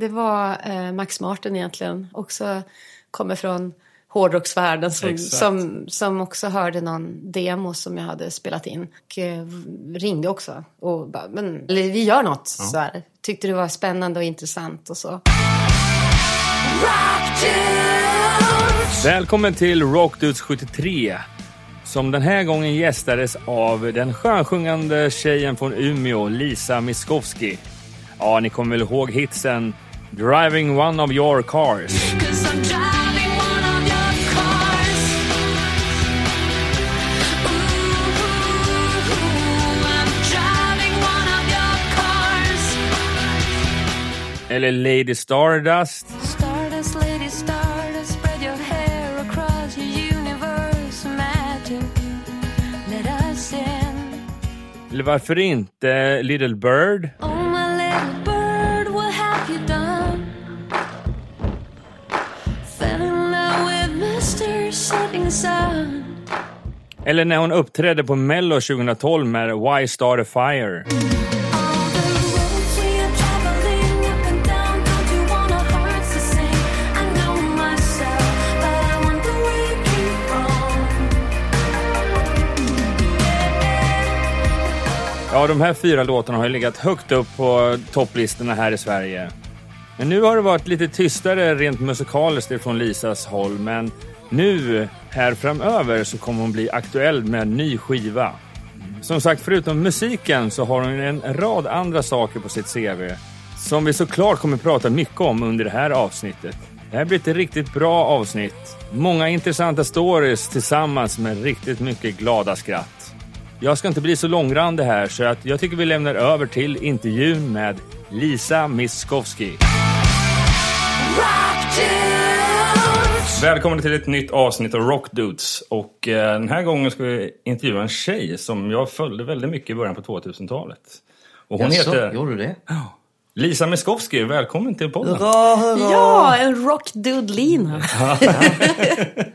Det var eh, Max Martin egentligen. Också kommer från hårdrocksvärlden som, som, som också hörde någon demo som jag hade spelat in. Och eh, ringde också och bara, men vi gör något. Ja. Så här. Tyckte det var spännande och intressant och så. Välkommen till Rockdudes 73 som den här gången gästades av den skönsjungande tjejen från Umeå, Lisa Miskovsky. Ja, ni kommer väl ihåg hitsen Driving one of your cars. Eller Lady Stardust. Stardust, Lady Stardust, spread your hair across your universe, imagine. Let us in. Eller varför inte Little Bird? Eller när hon uppträdde på Mello 2012 med Why Start a Fire. Ja, de här fyra låtarna har ju legat högt upp på topplistorna här i Sverige. Men nu har det varit lite tystare rent musikaliskt från Lisas håll, men nu här framöver så kommer hon bli aktuell med en ny skiva. Som sagt, förutom musiken så har hon en rad andra saker på sitt CV som vi såklart kommer prata mycket om under det här avsnittet. Det här blir ett riktigt bra avsnitt. Många intressanta stories tillsammans med riktigt mycket glada skratt. Jag ska inte bli så långrandig här så att jag tycker vi lämnar över till intervjun med Lisa Miskovsky. Välkommen till ett nytt avsnitt av Rock Dudes. Och eh, den här gången ska vi intervjua en tjej som jag följde väldigt mycket i början på 2000-talet. Och hon Jaså, heter... gjorde du det? Lisa Miskovsky, välkommen till podden. Hurra, hurra. Ja, en rockdude-Lina.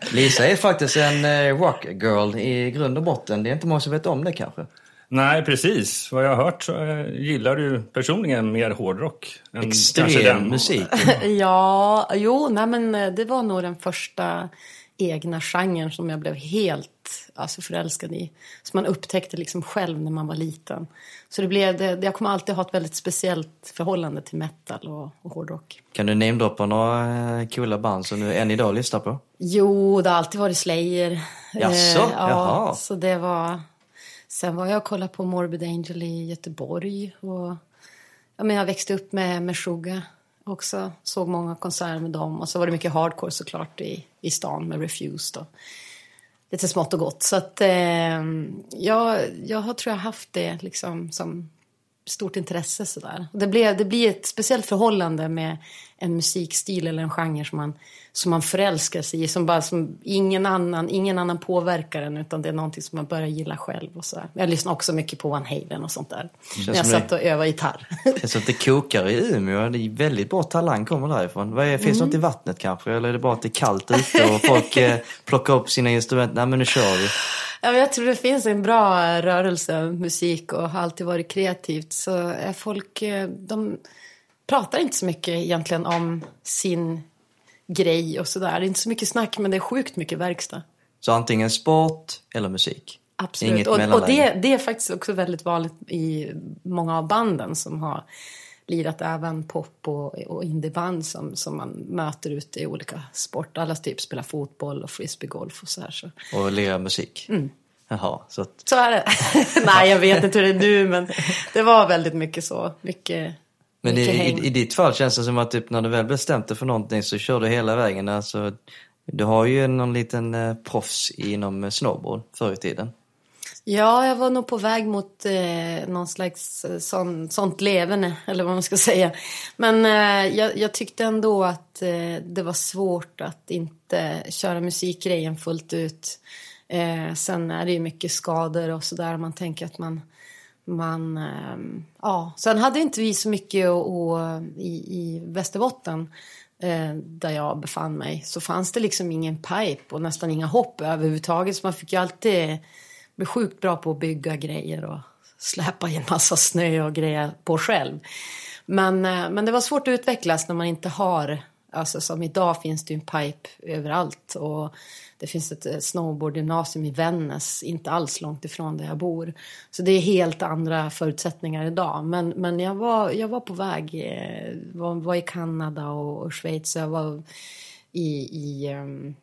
Lisa är faktiskt en eh, rockgirl i grund och botten. Det är inte många som vet om det kanske. Nej, precis. Vad jag har hört så eh, gillar du personligen mer hårdrock. Än Extrem musik. ja, jo, nej men eh, det var nog den första egna genren som jag blev helt alltså, förälskad i. Som man upptäckte liksom själv när man var liten. Så det blev, det, jag kommer alltid ha ett väldigt speciellt förhållande till metal och, och hårdrock. Kan du namedroppa några eh, coola band som du än idag lyssnar på? Jo, det har alltid varit Slayer. Jaså? Eh, ja, Jaha. Så det var... Sen var jag och kollade på Morbid Angel i Göteborg. Och, ja, men jag växte upp med, med Suga också. Såg många konserter med dem. Och så var det mycket hardcore såklart i, i stan med Refused. Och lite smått och gott. Så att eh, jag, jag har tror jag haft det liksom som stort intresse sådär. Det, blev, det blir ett speciellt förhållande med en musikstil eller en genre som man, som man förälskar sig i. Som bara som ingen annan, ingen annan påverkar en utan det är någonting som man börjar gilla själv. Och så Jag lyssnar också mycket på Van Halen och sånt där. När jag satt och övade gitarr. Det så att det kokar i Umeå. Det är väldigt bra talang kommer därifrån. Vad är, finns mm. något i vattnet kanske? Eller är det bara att det är kallt ute och folk eh, plockar upp sina instrument? Nej men nu kör vi. Ja, jag tror det finns en bra rörelse, musik och har alltid varit kreativt. Så är folk, eh, de pratar inte så mycket egentligen om sin grej och sådär. Det är inte så mycket snack men det är sjukt mycket verkstad. Så antingen sport eller musik? Absolut. Inget och, och det, det, är faktiskt också väldigt vanligt i många av banden som har lirat även pop och, och indieband som, som man möter ute i olika sporter. Alla typ spelar fotboll och frisbeegolf och så här. Så. Och lirar musik? Mm. Jaha, så att... Så är det. Nej, jag vet inte hur det är nu, men det var väldigt mycket så. Mycket men i, i, i, ditt fall känns det som att typ, när du väl bestämt dig för någonting så kör du hela vägen. Alltså, du har ju någon liten eh, proffs inom snowboard förr i tiden. Ja, jag var nog på väg mot eh, någon slags eh, sån, sånt levande, eller vad man ska säga. Men eh, jag, jag, tyckte ändå att eh, det var svårt att inte köra musikgrejen fullt ut. Eh, sen är det ju mycket skador och sådär. Man tänker att man man, ehm, ja, sen hade inte vi så mycket och, och i, i Västerbotten eh, där jag befann mig så fanns det liksom ingen pipe och nästan inga hopp överhuvudtaget så man fick ju alltid bli sjukt bra på att bygga grejer och släpa i en massa snö och grejer på själv. Men, eh, men det var svårt att utvecklas när man inte har, alltså som idag finns det ju en pipe överallt och det finns ett eh, snowboardgymnasium i Vännäs, inte alls långt ifrån där jag bor. Så det är helt andra förutsättningar idag. Men, men jag, var, jag var på väg, eh, var, var i Kanada och, och Schweiz. Jag var i, i um,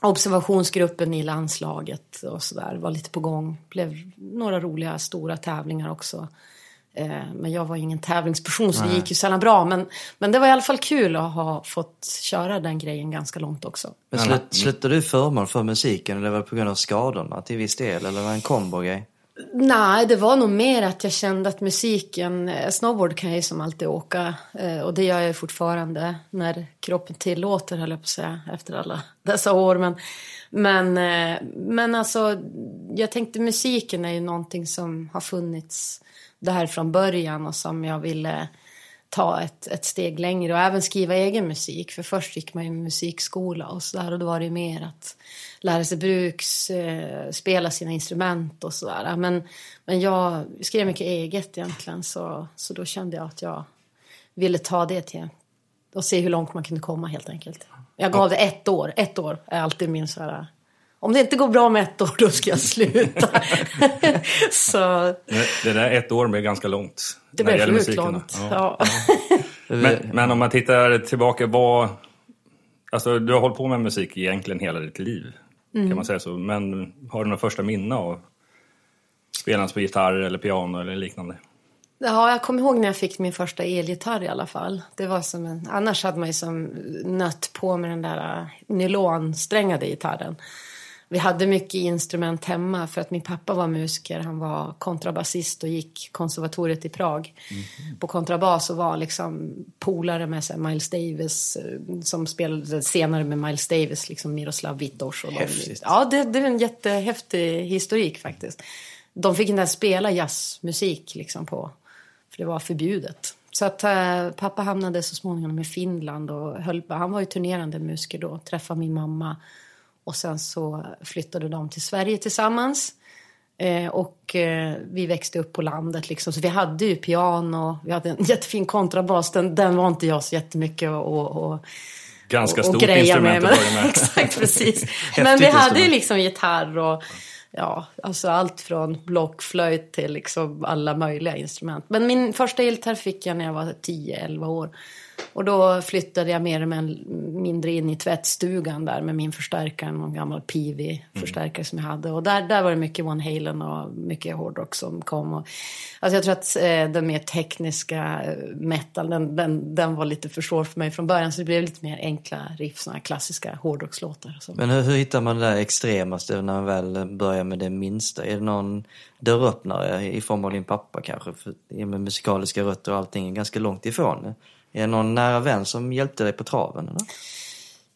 observationsgruppen i landslaget och sådär. Var lite på gång. Blev några roliga stora tävlingar också. Eh, men jag var ju ingen tävlingsperson så det gick ju sällan bra. Men, men det var i alla fall kul att ha fått köra den grejen ganska långt också. Men slut, slutade du förmån för musiken eller var det på grund av skadorna till viss del? Eller var det en kombo-grej? Nej, det var nog mer att jag kände att musiken, eh, snowboard kan jag ju som alltid åka eh, och det gör jag fortfarande när kroppen tillåter höll jag på att säga efter alla dessa år. Men, men, men alltså, jag tänkte musiken är ju någonting som har funnits det här från början och som jag ville ta ett, ett steg längre och även skriva egen musik. För först gick man ju musikskola och så där och då var det mer att lära sig bruks, eh, spela sina instrument och sådär. Men, men jag skrev mycket eget egentligen så, så då kände jag att jag ville ta det till och se hur långt man kunde komma helt enkelt. Jag gav det ett år. Ett år är alltid min så här om det inte går bra med ett år, då ska jag sluta. så... Det där ett år blev ganska långt. Det blev sjukt långt. Ja. Ja. men, men, om man tittar tillbaka, vad... Alltså, du har hållit på med musik egentligen hela ditt liv, mm. kan man säga så. Men har du några första minnen av spelandes på gitarr eller piano eller liknande? Ja, jag kommer ihåg när jag fick min första elgitarr i alla fall. Det var som en, annars hade man ju som nött på med den där nylonsträngade gitarren. Vi hade mycket instrument hemma för att min pappa var musiker. Han var kontrabasist och gick konservatoriet i Prag mm. på kontrabas och var liksom polare med sig, Miles Davis eh, som spelade senare med Miles Davis, liksom Miroslav Vitors. Och Häftigt. ja, det, det är en jättehäftig historik faktiskt. De fick inte ens spela jazzmusik liksom på, för det var förbjudet. Så att äh, pappa hamnade så småningom i Finland och höll, han var ju turnerande musiker då, träffade min mamma och sen så flyttade de till Sverige tillsammans. Eh, och eh, vi växte upp på landet liksom. Så vi hade ju piano, vi hade en jättefin kontrabas. Den, den var inte jag så jättemycket och, och Ganska och, stort och instrument med. att med. Exakt, precis. Men vi hade ju liksom gitarr och ja, alltså allt från blockflöjt till liksom alla möjliga instrument. Men min första gitarr fick jag när jag var 10-11 år. Och då flyttade jag mer eller mindre in i tvättstugan där med min förstärkare, någon gammal Pivi-förstärkare mm. som jag hade. Och där, där var det mycket One Halen och mycket hårdrock som kom. Och, alltså jag tror att eh, den mer tekniska eh, metal, den, den, den var lite för svår för mig från början. Så det blev lite mer enkla riff, såna klassiska hårdrockslåtar. Men hur, hur hittar man det där extremaste när man väl börjar med det minsta? Är det någon dörröppnare i form av din pappa kanske? För, med musikaliska rötter och allting är ganska långt ifrån. Är det någon nära vän som hjälpte dig på traven? Eller?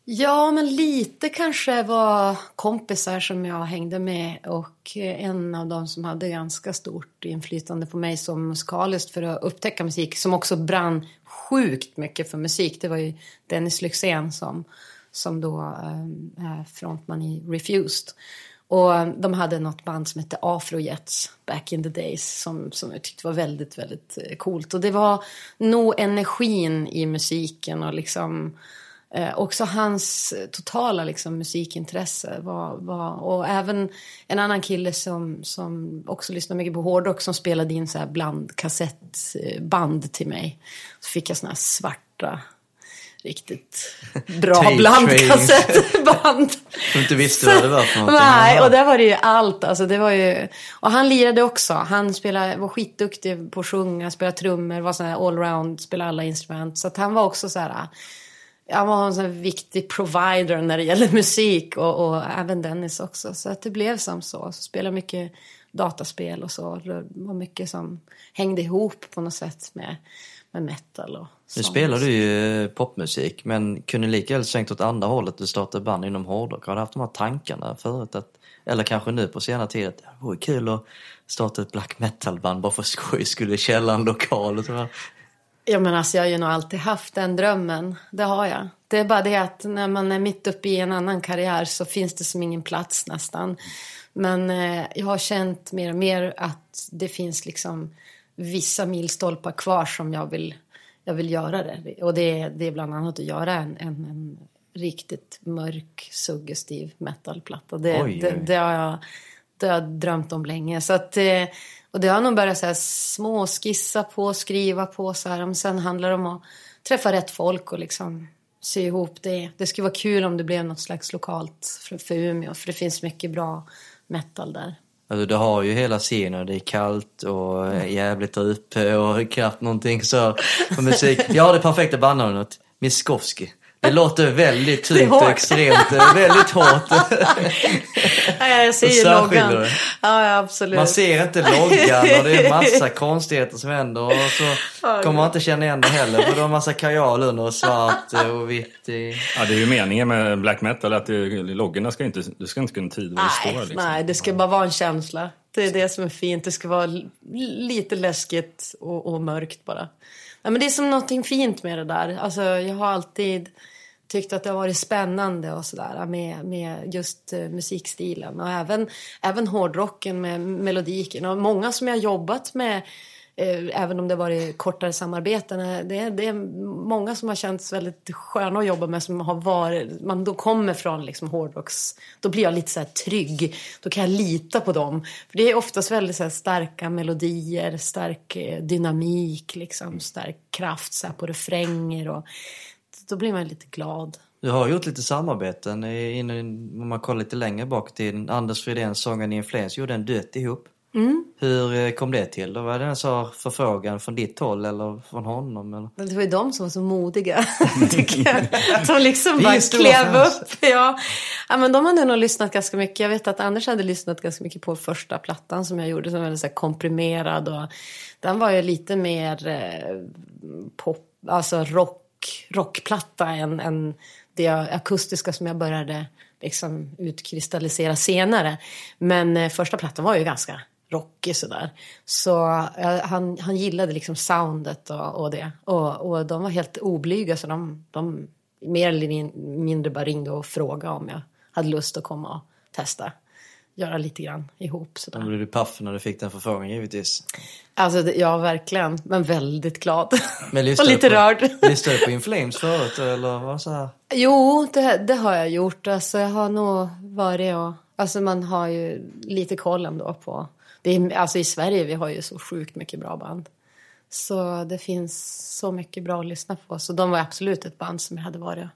Ja, men lite kanske var kompisar som jag hängde med och eh, en av dem som hade ganska stort inflytande på mig som musikaliskt för att upptäcka musik, som också brann sjukt mycket för musik. Det var ju Dennis Lyxzén som, som då eh, är frontman i Refused. Och de hade något band som hette Afrojets back in the days som, som jag tyckte var väldigt, väldigt eh, coolt. Och det var nog energin i musiken och liksom eh, också hans totala liksom, musikintresse. Var, var, och även en annan kille som, som också lyssnade mycket på hårdrock som spelade in så här blandkassettband eh, till mig. Så fick jag såna här svarta riktigt bra blandkassettband. Som inte visste vad det var för någonting. Nej, och där var det ju allt. Alltså, det var ju... Och han lirade också. Han spelade, var skitduktig på att sjunga, spela trummor, var sån här allround, spelade alla instrument. Så att han var också så här... Han var en sån viktig provider när det gäller musik och, och även Dennis också. Så att det blev som så. så spelade mycket dataspel och så. Det var mycket som hängde ihop på något sätt med med metal och Nu spelar du ju popmusik men kunde lika väl svängt åt andra hållet. Du startade band inom hårdrock. Har du haft de här tankarna förut? Att, eller kanske nu på senare tid att det vore kul att starta ett black metal-band bara för skoj skulle i källaren lokal och sådär. Ja, men alltså, jag har ju nog alltid haft den drömmen. Det har jag. Det är bara det att när man är mitt uppe i en annan karriär så finns det som ingen plats nästan. Men eh, jag har känt mer och mer att det finns liksom vissa milstolpar kvar som jag vill, jag vill göra det. Och det är, det är bland annat att göra en, en, en riktigt mörk, suggestiv metalplatta. Det, Oj, det, oj. det, har jag, det har jag drömt om länge. Så att, eh, och det har jag nog börjat så här, små skissa på, skriva på. Så här. Men sen handlar det om att träffa rätt folk och liksom sy ihop det. Det skulle vara kul om det blev något slags lokalt för, för Umeå. För det finns mycket bra metal där. Alltså du har ju hela scenen, det är kallt och jävligt där uppe och knappt någonting så på musik. Jag har det perfekta bandnamnet, Miskovsky. Det låter väldigt tungt och extremt, eh, väldigt hårt. Ja, jag ser ju loggan. Ja, absolut. Man ser inte loggan och det är massa konstigheter som händer och så kommer man inte känna igen det heller för det har massa kajal under och svart eh, och vitt. Ja, det är ju meningen med black metal att det, loggorna ska inte, du ska inte kunna tyda vad det nej, står. Liksom. nej, det ska bara vara en känsla. Det är det som är fint. Det ska vara lite läskigt och, och mörkt bara. Ja, men det är som någonting fint med det där. Alltså, jag har alltid tyckt att det har varit spännande och sådär med, med just eh, musikstilen och även, även hårdrocken med melodiken. Och många som jag har jobbat med eh, även om det varit kortare samarbeten. Eh, det är, det är många som har känts väldigt sköna att jobba med som har varit, man då kommer från liksom hårdrocks, då blir jag lite så här trygg. Då kan jag lita på dem. För det är oftast väldigt så här starka melodier, stark eh, dynamik, liksom, stark kraft så här på refränger och då blir man lite glad. Du har gjort lite samarbeten innan, om man kollar lite längre bak tiden. Anders Fridén, sångaren i Influens, gjorde en duett ihop. Hur eh, kom det till? Då var det en så förfrågan från ditt håll eller från honom? Eller? Det var ju de som var så modiga, tycker jag. De liksom bara klev upp. Ja. ja, men de hade nog lyssnat ganska mycket. Jag vet att Anders hade lyssnat ganska mycket på första plattan som jag gjorde, som var väldigt så komprimerad. Och den var ju lite mer eh, pop, alltså rock, rockplatta än, än det akustiska som jag började liksom utkristallisera senare. Men eh, första plattan var ju ganska rockig sådär. Så eh, han, han gillade liksom soundet och, och det. Och, och de var helt oblyga så de, de mer eller mindre bara ringde och frågade om jag hade lust att komma och testa. Göra lite grann ihop Då sådär. blev du paff när du fick den förfrågan givetvis. Alltså det- ja, verkligen. Men väldigt glad. Men och lite på, rörd. Lyssnade du på In Flames förut eller var så här? Jo, det, det har jag gjort. Alltså, jag har nog varit och... Alltså man har ju lite koll ändå på... Det är, alltså i Sverige vi har ju så sjukt mycket bra band. Så det finns så mycket bra att lyssna på. Så de var absolut ett band som jag hade varit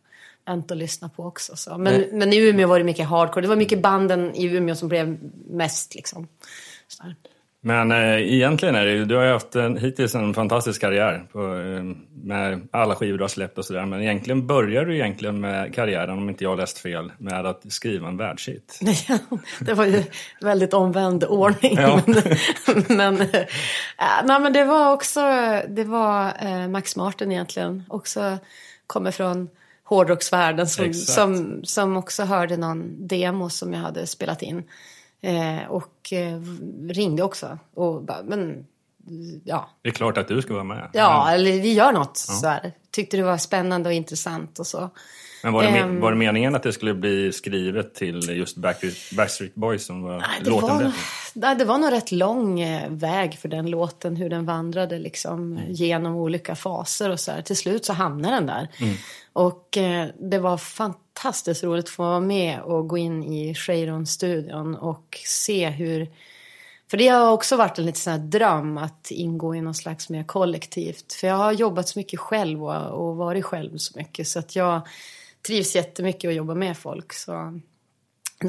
vänt att lyssna på också. Så. Men, Nej. men i Umeå var det mycket hardcore. Det var mycket banden i Umeå som blev mest liksom. Så. Men eh, egentligen är det ju, du har ju haft en, hittills en fantastisk karriär på, eh, med alla skivor du har släppt och sådär. Men egentligen börjar du egentligen med karriären, om inte jag har läst fel, med att skriva en världshit. Det var ju väldigt omvänd ordning. Ja. Men, men, äh, nej, men det var också det var eh, Max Martin egentligen. Också kommer från hårdrocksvärlden som, Exakt. som, som också hörde någon demo som jag hade spelat in. Eh, och eh, ringde också. Och bara, men ja, Det är klart att du ska vara med. ja eller vi gör något. Så här. Tyckte det var spännande och intressant och så. Men var det, Ehm. var det meningen att det skulle bli skrivet till just Backstreet, Boys som var Nej, det, låten var, nej, det var nog rätt lång eh, väg för den låten, hur den vandrade liksom, Mm. genom olika faser och så här. Till slut så hamnade den där. Mm. Och eh, det var fantastiskt roligt att få vara med och gå in i Cheiron-studion och se hur... För det har också varit en liten sån här dröm att ingå i någon slags mer kollektivt. För jag har jobbat så mycket själv och, och varit själv så mycket så att jag trivs jättemycket att jobba med folk. Så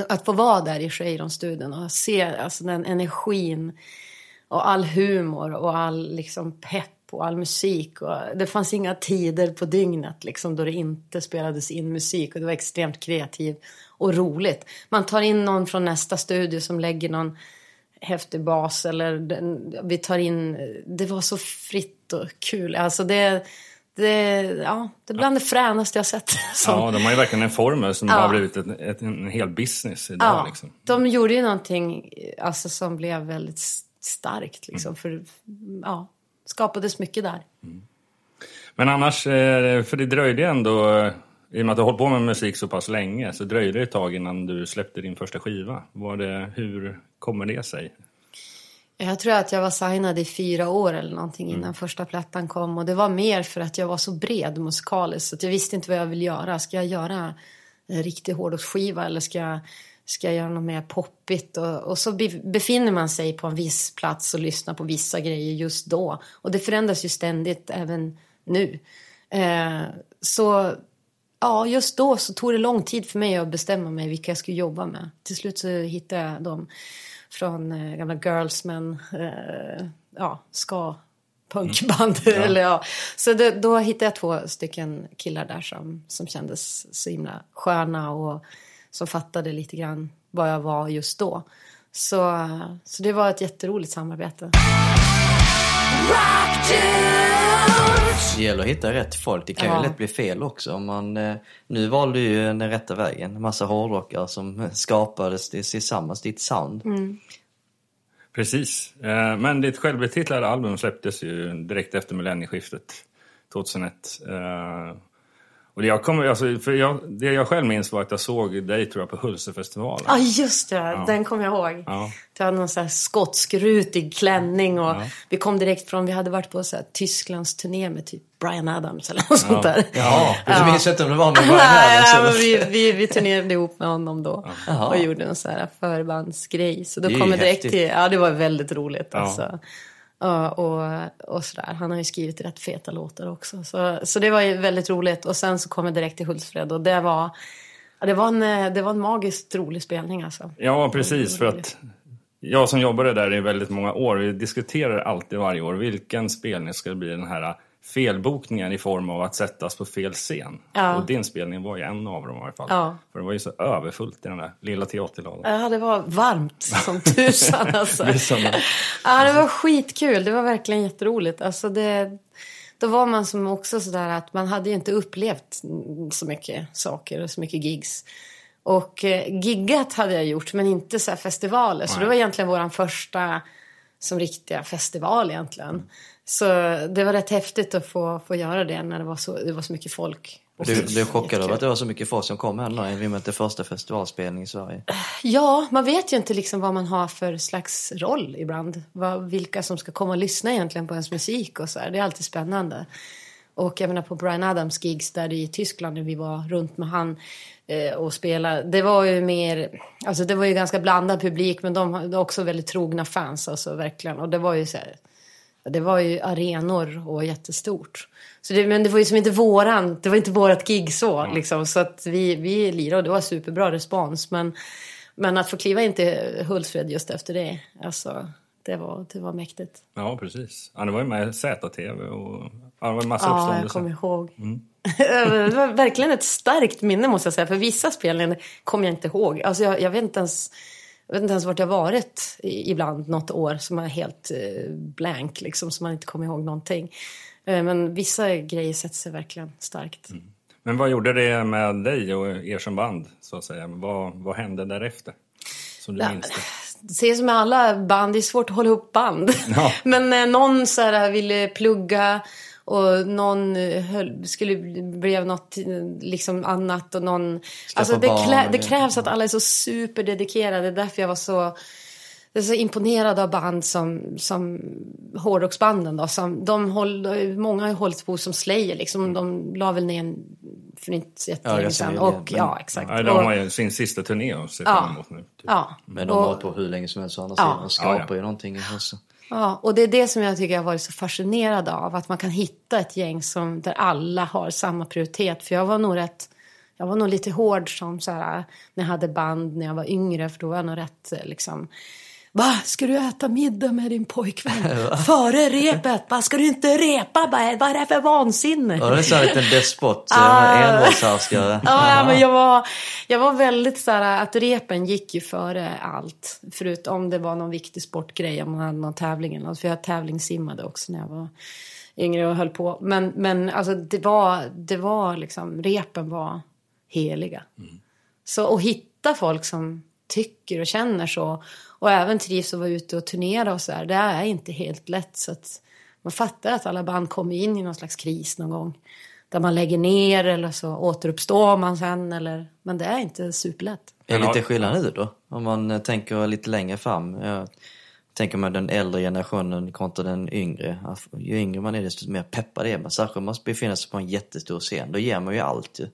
att få vara där i Cheiron-studion och se alltså, den energin och all humor och all liksom, pepp och all musik. Och det fanns inga tider på dygnet liksom, då det inte spelades in musik och det var extremt kreativt och roligt. Man tar in någon från nästa studio som lägger någon häftig bas eller den, vi tar in, det var så fritt och kul. Alltså det, det, ja, det är bland det fränaste jag sett. som- Ja, de har ju verkligen en formel som Ja. har blivit ett, ett, en hel business idag. Ja, Liksom. de gjorde ju någonting alltså, som blev väldigt starkt. Liksom, Mm. för ja, skapades mycket där. Men annars, eh, för det dröjde ändå, i och med att du har hållit på med musik så pass länge, så dröjde det ett tag innan du släppte din första skiva. Var det, hur kommer det sig? Jag tror att jag var signad i fyra år eller någonting innan Mm. första plattan kom. Och det var mer för att jag var så bred musikaliskt så att jag visste inte vad jag ville göra. Ska jag göra en riktig hårdrocksskiva eller ska jag, ska jag göra något mer poppigt? Och, och så be, befinner man sig på en viss plats och lyssnar på vissa grejer just då. Och det förändras ju ständigt även nu. Eh, så ja, just då så tog det lång tid för mig att bestämma mig vilka jag skulle jobba med. Till slut så hittade jag dem från eh, gamla Girlsmen, eh, ja, ska punkband. Eller, ja. Så det, då hittade jag två stycken killar där som, som kändes så himla sköna och som fattade lite grann vad jag var just då. Så, så det var ett jätteroligt samarbete. Det gäller att hitta rätt folk. Det kan Ja. ju lätt bli fel också. Om man, eh, nu valde du ju den rätta vägen. En massa hårdrockare som skapades tillsammans, ditt sound. Precis. Eh, Men ditt självbetitlade album släpptes ju direkt efter millennieskiftet 2001. Och det jag, kommer, alltså, för jag, det jag själv minns var att jag såg dig tror jag på Hultsefestivalen. Ja, just det. Den kommer jag ihåg. Ja. Du hade någon så här skotsk rutig klänning och Ja. vi kom direkt från, vi hade varit på så här Tysklands turné med typ Brian Adams eller något sånt där. Ja, du minns inte om det var med Brian Adams nej, men vi, vi, vi turnerade ihop med honom då Jaha. och gjorde en så här förbandsgrej. Så då Det kom direkt häftigt. till, ja det var väldigt roligt Ja. alltså. Ja, och, och sådär. Han har ju skrivit rätt feta låtar också. Så, så det var ju väldigt roligt. Och sen så kom jag direkt till Hultsfred och det var, det var, en, det var en magiskt rolig spelning alltså. Ja, precis. För att jag som jobbade där i väldigt många år, vi diskuterar alltid varje år vilken spelning ska bli den här felbokningen i form av att sättas på fel scen. Ja. Och din spelning var ju en av dem i alla fall. Ja. För det var ju så överfullt i den där lilla teaterlokalen. Ja, det var varmt som tusan alltså. Ja, det var skitkul. Det var verkligen jätteroligt. Alltså det, då var man som också sådär att man hade ju inte upplevt så mycket saker och så mycket gigs. Och eh, giggat hade jag gjort, men inte så festivaler. Så Nej. det var egentligen våran första som riktiga festival egentligen. Så det var rätt häftigt att få, få göra det när det var så, det var så mycket folk. Du blev chockad över att det var så mycket folk som kom här nu. Vi med till första festivalspelning i Sverige. Ja, man vet ju inte liksom vad man har för slags roll ibland. Vad, vilka som ska komma och lyssna egentligen på ens musik och så här. Det är alltid spännande. Och jag menar på Brian Adams gigs där i Tyskland när vi var runt med han eh, och spelade. Det var ju mer, alltså det var ju ganska blandad publik men de hade också väldigt trogna fans alltså verkligen. Och det var ju så här, det var ju arenor och jättestort. Så det, men det var ju som inte våran, det var inte vårat gig så liksom. Så att vi, vi lirade och det var superbra respons. Men, men att få kliva in till Hultsfred just efter det, alltså det var, det var mäktigt. Ja, precis. Ja, det var ju med ZTV och ja, det var en massa Ja, jag uppståndelser. kommer ihåg. det var verkligen ett starkt minne måste jag säga. För vissa spelningar kommer jag inte ihåg. Alltså jag, jag vet inte ens... Jag vet inte ens vart jag varit ibland något år som är helt eh, blank, liksom, som man inte kommer ihåg någonting. Eh, men vissa grejer sätter sig verkligen starkt. Men vad gjorde det med dig och er som band, så att säga? Vad, vad hände därefter? Som du Ja, minns det? Det är som med alla band, det är svårt att hålla ihop band. Ja. Men eh, någon så här ville plugga och någon eh, höll, skulle blev något eh, liksom annat och någon... Alltså det, klä, det krävs att alla är så superdedikerade. Det är därför jag var så... Jag är så imponerad av band som, som hårdrocksbanden då. Som, de håll, många har ju hållit på som Slayer liksom. De la väl ner en för inte jättelänge ganska sedan. Och, men- ja, exakt. Ja, de har ju sin sista turné att se Ja. fram emot nu. Typ. ja. Men de har hållit på hur länge som helst å andra Ja. sidan. De skapar Ja, ja. ju någonting också. Ja, och det är det som jag tycker jag har varit så fascinerad av. Att man kan hitta ett gäng som, där alla har samma prioritet. För jag var nog rätt, jag var nog lite hård som så här, när jag hade band när jag var yngre. För då var jag nog rätt eh, liksom, Va, ska du äta middag med din pojkvän före repet? Va, ska du inte repa? Bara, Vad är det för vansinne? Ja, det är så här en liten despot, Ah. envåldshärskare. Ja, men jag var, jag var väldigt så här att repen gick ju före allt. Förutom om det var någon viktig sportgrej, om man hade någon tävling eller något. För jag tävlingssimmade också när jag var yngre och höll på. Men, men alltså det var, det var liksom, repen var heliga. Så att hitta folk som tycker och känner så och även trivs att vara ute och turnera och så här, det är inte helt lätt. Så att man fattar att alla band kommer in i någon slags kris någon gång. Där man lägger ner eller så återuppstår man sen. Eller, men det är inte superlätt. Är det lite skillnad nu då? Om man eh, tänker lite längre fram. Jag tänker med den äldre generationen kontra den yngre. Ju yngre man är desto mer peppad är man. Särskilt om man befinner sig på en jättestor scen. Då ger man ju allt ju.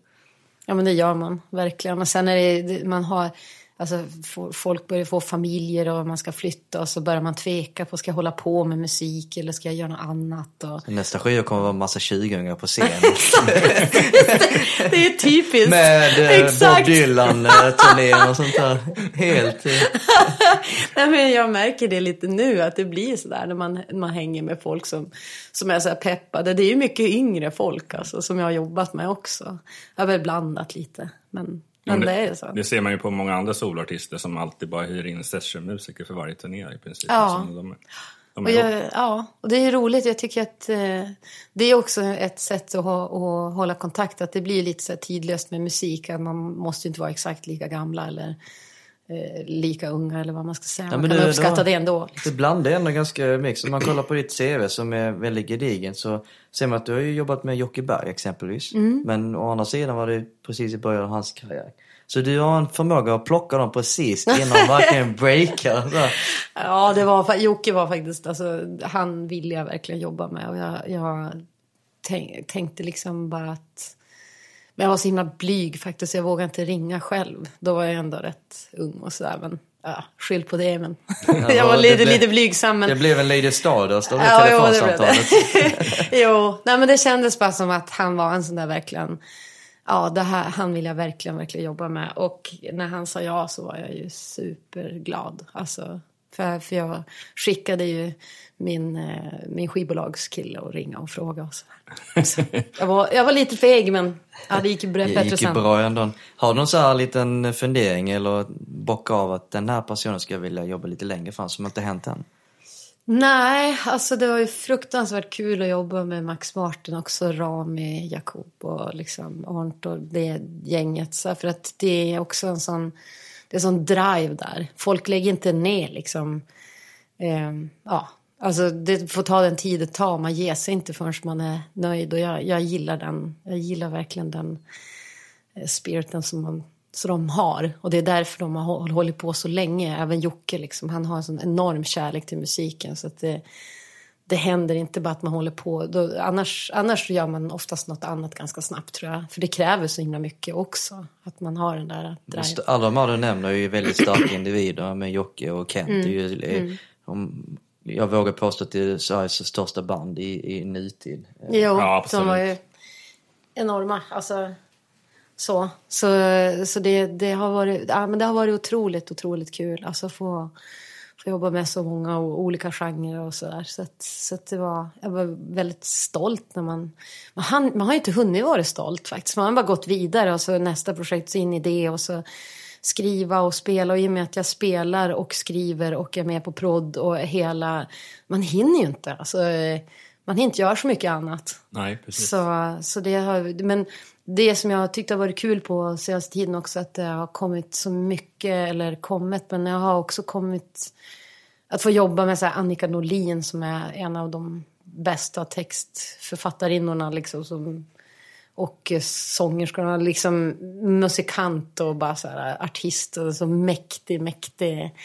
Ja men det gör man verkligen. Men sen är det, det- man har, alltså fo- folk börjar få familjer och man ska flytta och så börjar man tveka på, ska jag hålla på med musik eller ska jag göra något annat? Och... Nästa skiva kommer vara en massa 20-åringar på scen. Det är typiskt. Med eh, Bob. Dylan-turnén och sånt där. Helt... eh, Nej, men jag märker det lite nu att det blir sådär när man, man hänger med folk som, som är så peppade. Det är ju mycket yngre folk alltså, som jag har jobbat med också. Jag har väl blandat lite. Men, men det är ju så. Det ser man ju på många andra soloartister som alltid bara hyr in sessionmusiker för varje turné i princip. Ja. Alltså, de, de Och jag, ja, och det är roligt. Jag tycker att eh, det är också ett sätt att, ha, att hålla kontakt. Att det blir lite så tidlöst med musik. Att man måste ju inte vara exakt lika gamla eller eh, lika unga eller vad man ska säga. man men kan du, uppskatta då- det ändå. Liksom. Det blandar ändå ganska mycket. Om man kollar på ditt CV som är väldigt gedigen så ser man att du har ju jobbat med Jocke Berg exempelvis. Mm. Men å andra sidan var det precis i början av hans karriär. Så du har en förmåga att plocka dem precis innan verkligen breakar. Så här. Ja, det var, Jocke var faktiskt, alltså, han ville jag verkligen jobba med. Och jag, jag tänk, tänkte liksom bara att... Men jag var så himla blyg faktiskt, jag vågade inte ringa själv. Då var jag ändå rätt ung och sådär. Men ja, skyll på det. Men jag var lite, blev- lite blygsam. Men... Det blev en Lady Stardust av det Ja, jo, det telefonsamtalet. det. jo, nej, men det kändes bara som att han var en sån där verkligen... Ja, det här, han vill jag verkligen, verkligen jobba med. Och när han sa ja så var jag ju superglad. Alltså, för, för jag skickade ju min, eh, min skivbolagskille att ringa och fråga. Och så. Så jag, var, jag var lite feg, men ja, det gick ju bra- Det bättre gick sen. bra ändå. Har du någon så här liten fundering eller bock av att den här personen ska vilja jobba lite längre fram som inte hänt än? Nej, alltså det var ju fruktansvärt kul att jobba med Max Martin också, Rami, Jakob och liksom Arnt och det gänget. Så för att det är också en sån, det är sån drive där. Folk lägger inte ner liksom, eh, ja, alltså det får ta den tid det tar. Man ger sig inte förrän man är nöjd och jag, jag gillar den, jag gillar verkligen den eh, spiriten som man som de har. Och det är därför de har hållit på så länge. Även Jocke, liksom, han har en sån enorm kärlek till musiken. Så att det, det händer inte bara att man håller på. Då, annars, annars gör man oftast något annat ganska snabbt tror jag. För det kräver så himla mycket också. Att man har den där driven. Alla de här du nämner är ju väldigt starka individer med Jocke och Kent. Mm. Det är ju, är, om, jag vågar påstå att det är Sveriges största band i, i nutid. Jo, Ja, absolut. de var ju enorma. Alltså, så så, så det, det, har varit, ja, men det har varit otroligt, otroligt kul. Alltså få, få jobba med så många olika genrer och sådär. Så, att, så att det var, jag var väldigt stolt när man... Man, hann, man har ju inte hunnit vara stolt faktiskt. Man har bara gått vidare och så nästa projekt, så in i det och så skriva och spela. Och i och med att jag spelar och skriver och är med på prodd och hela... Man hinner ju inte. Alltså, man hinner inte göra så mycket annat. Nej, precis. Så, så det har, men det som jag tyckte har varit kul på senaste tiden också att det har kommit så mycket, eller kommit, men jag har också kommit att få jobba med så här Annika Norlin som är en av de bästa textförfattarinnorna liksom som och sångerskorna, liksom musikant och bara så här artist och så mäktig, mäktig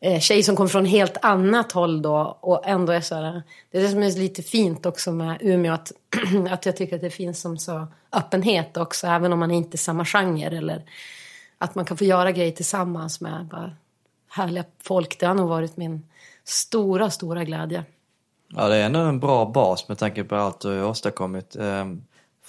eh, tjej som kommer från helt annat håll då och ändå är så här, det är det som är lite fint också med Umeå att, att jag tycker att det finns som så öppenhet också även om man inte är samma genre eller att man kan få göra grejer tillsammans med bara härliga folk. Det har nog varit min stora, stora glädje. Ja, det är ändå en bra bas med tanke på allt du har åstadkommit ehm,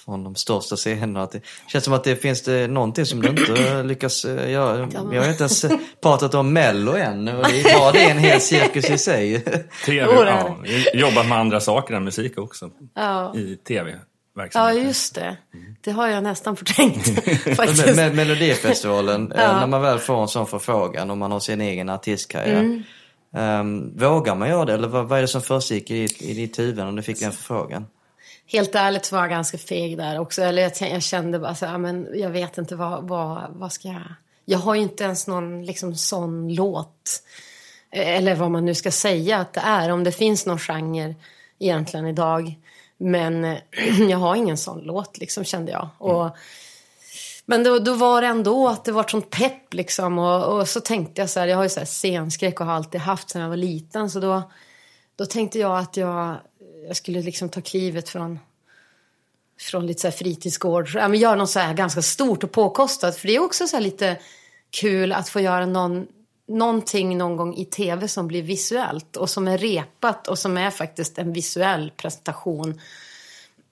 från de största scenerna. Att Det känns som att det finns det någonting som du inte lyckas eh, göra. Vi har inte ens pratat om Mello än och det är bara det är en hel cirkus i sig. TV, är ja. Jobbat med andra saker än musik också. Ja. I Ja, tv-verksamheten. just det. Det har jag nästan förträngt med, faktiskt. med Melodifestivalen, eh, Ja. när man väl får en sån förfrågan och man har sin egen artistkarriär. Mm. ehm, vågar man göra det eller vad, vad är det som försiggick i, i ditt huvud om du fick en förfrågan? Helt ärligt så var jag ganska feg där också. Eller jag, jag kände bara så här, men jag vet inte vad, vad, vad ska jag... Jag har ju inte ens någon liksom sån låt. Eh, Eller vad man nu ska säga att det är. Om det finns någon genre egentligen idag. Men eh, jag har ingen sån låt liksom kände jag. Och, men då, då var det ändå att det var sånt pepp liksom. Och, och så tänkte jag så här, jag har ju så här scenskräck och har alltid haft sedan jag var liten. Så då, då tänkte jag att jag, jag skulle liksom ta klivet från från lite så här fritidsgård. Ja, men göra något så här ganska stort och påkostat. För det är också så lite kul att få göra någon, någonting någon gång i tv som blir visuellt och som är repat och som är faktiskt en visuell presentation.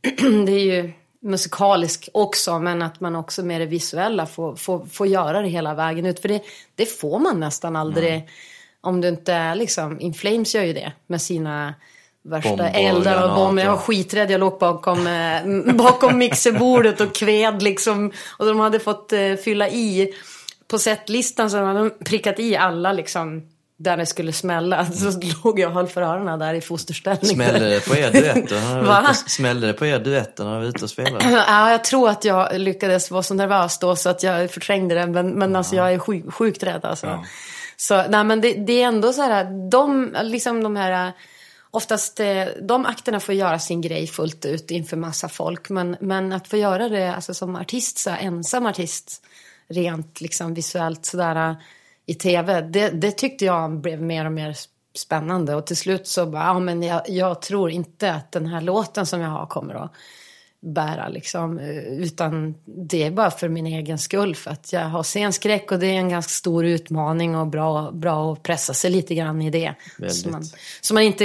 det är ju musikalisk också, men att man också med det visuella får, får, får göra det hela vägen ut. För det, det får man nästan aldrig mm. om du inte liksom, In Flames gör ju det med sina värsta eldar och bomber. Jag var skiträdd. Jag låg bakom, eh, bakom mixerbordet och kved liksom. Och de hade fått eh, fylla i på setlistan så hade de prickat i alla liksom där det skulle smälla. Så låg jag och höll för öronen där i fosterställning. Smällde det på er duetter? Smällde det på er duetter när du var ute och spelade? Ja, jag tror att jag lyckades vara så nervös då så att jag förträngde det. Men, men alltså jag är sjuk, sjukt rädd alltså. Ja. Så nej men det, det, är ändå så här, de, liksom de här oftast eh, de akterna får göra sin grej fullt ut inför massa folk. Men, men att få göra det alltså, som artist, så här, ensam artist, rent liksom, visuellt sådär eh, i tv, det, det tyckte jag blev mer och mer spännande. Och till slut så bara, ja men jag, jag tror inte att den här låten som jag har kommer att bära liksom. Eh, utan det är bara för min egen skull. För att jag har scenskräck och det är en ganska stor utmaning och bra, bra att pressa sig lite grann i det. Så man, så man, inte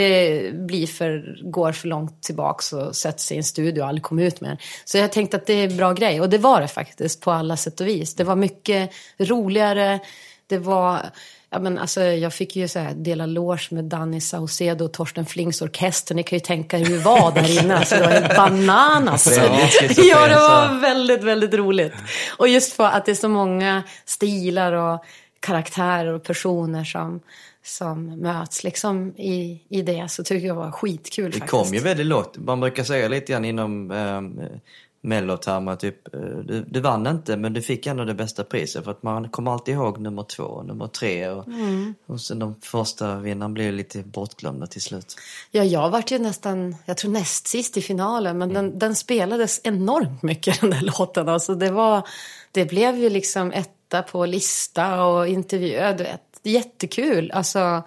blir för, går för långt tillbaks och sätter sig i en studio och aldrig kommer ut med den. Så jag tänkte att det är en bra grej. Och det var det faktiskt på alla sätt och vis. Det var mycket roligare. Det var Ja, men alltså, jag fick ju så här, dela loge med Danny Saucedo och Torsten Flings orkester. Ni kan ju tänka hur det var där inne. Alltså, det var helt bananas. ja, det var väldigt, väldigt roligt. Och just för att det är så många stilar och karaktärer och personer som, som möts liksom i, i det så tycker jag det var skitkul. Det faktiskt. kom ju väldigt lågt. Man brukar säga lite grann inom eh, mellotermer typ, eh, du, du, vann inte men du fick ändå det bästa priset för att man kommer alltid ihåg nummer två, nummer tre och, mm. och sen de första vinnarna blev lite bortglömda till slut. Ja, jag vart ju nästan, jag tror näst sist i finalen men mm. den, den, spelades enormt mycket den där låten. Alltså det var, det blev ju liksom etta på lista och intervju, du vet, jättekul. Alltså,